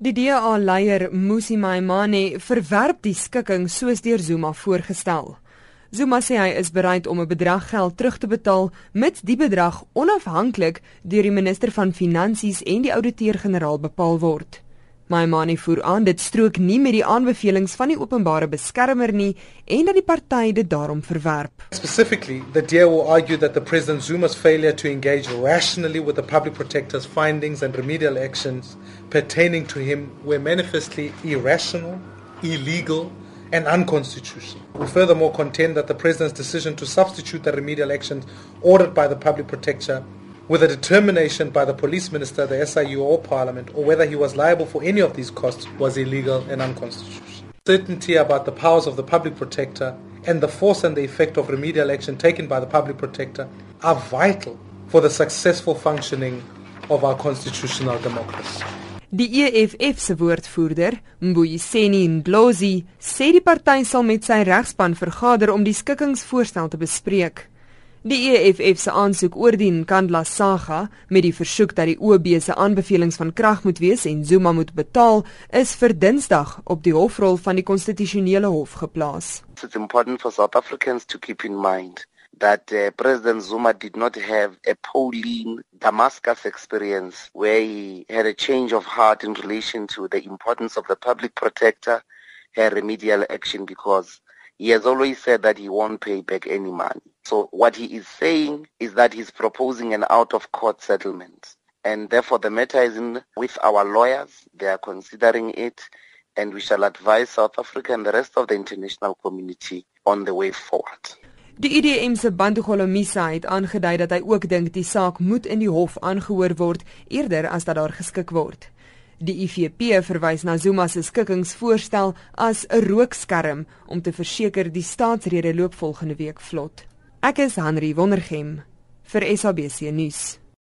Die DA-leier Musi Maimane verwerp die skikking soos deur Zuma voorgestel. Zuma sê hy is bereid om 'n bedrag geld terug te betaal mits die bedrag onafhanklik deur die minister van Finansies en die ouditeur-generaal bepaal word. Maimane voer aan dit strook nie met die aanbevelings van die openbare beskermer nie en dat die party dit daarom verwerp. Specifically, the DA will argue that the President Zuma's failure to engage rationally with the public protector's findings and remedial actions pertaining to him were manifestly irrational, illegal, and unconstitutional. We furthermore contend that the President's decision to substitute the remedial actions ordered by the public protector with a determination by the police minister, the SIU, or Parliament, or whether he was liable for any of these costs was illegal and unconstitutional. Certainty about the powers of the public protector and the force and the effect of remedial action taken by the public protector are vital for the successful functioning of our constitutional democracy. Die EFF se woordvoerder, Mbuyiseni Ndlozi, sê die party sal met sy regspan vergader om die skikkingsvoorstel te bespreek. Die EFF se aansoek oor die Nkandla saga met die versoek dat die OB se aanbevelings van krag moet wees en Zuma moet betaal, is vir Dinsdag op die hofrol van die konstitusionele hof geplaas. It's important for South Africans to keep in mind that uh, President Zuma did not have a Pauline Damascus experience where he had a change of heart in relation to the importance of the public protector, her remedial action because he has always said that he won't pay back any money. So what he is saying is that he's proposing an out-of-court settlement. And therefore the matter is in with our lawyers. They are considering it and we shall advise South Africa and the rest of the international community on the way forward. Die IDM se Bantu Holomisa het aangedui dat hy ook dink die saak moet in die hof aangehoor word eerder as dat daar geskik word. Die IFP verwys na Zuma se skikkingsvoorstel as 'n rookskerm om te verseker die staatsrede loop volgende week vlot. Ek is Henry Wondergem vir SABC nuus.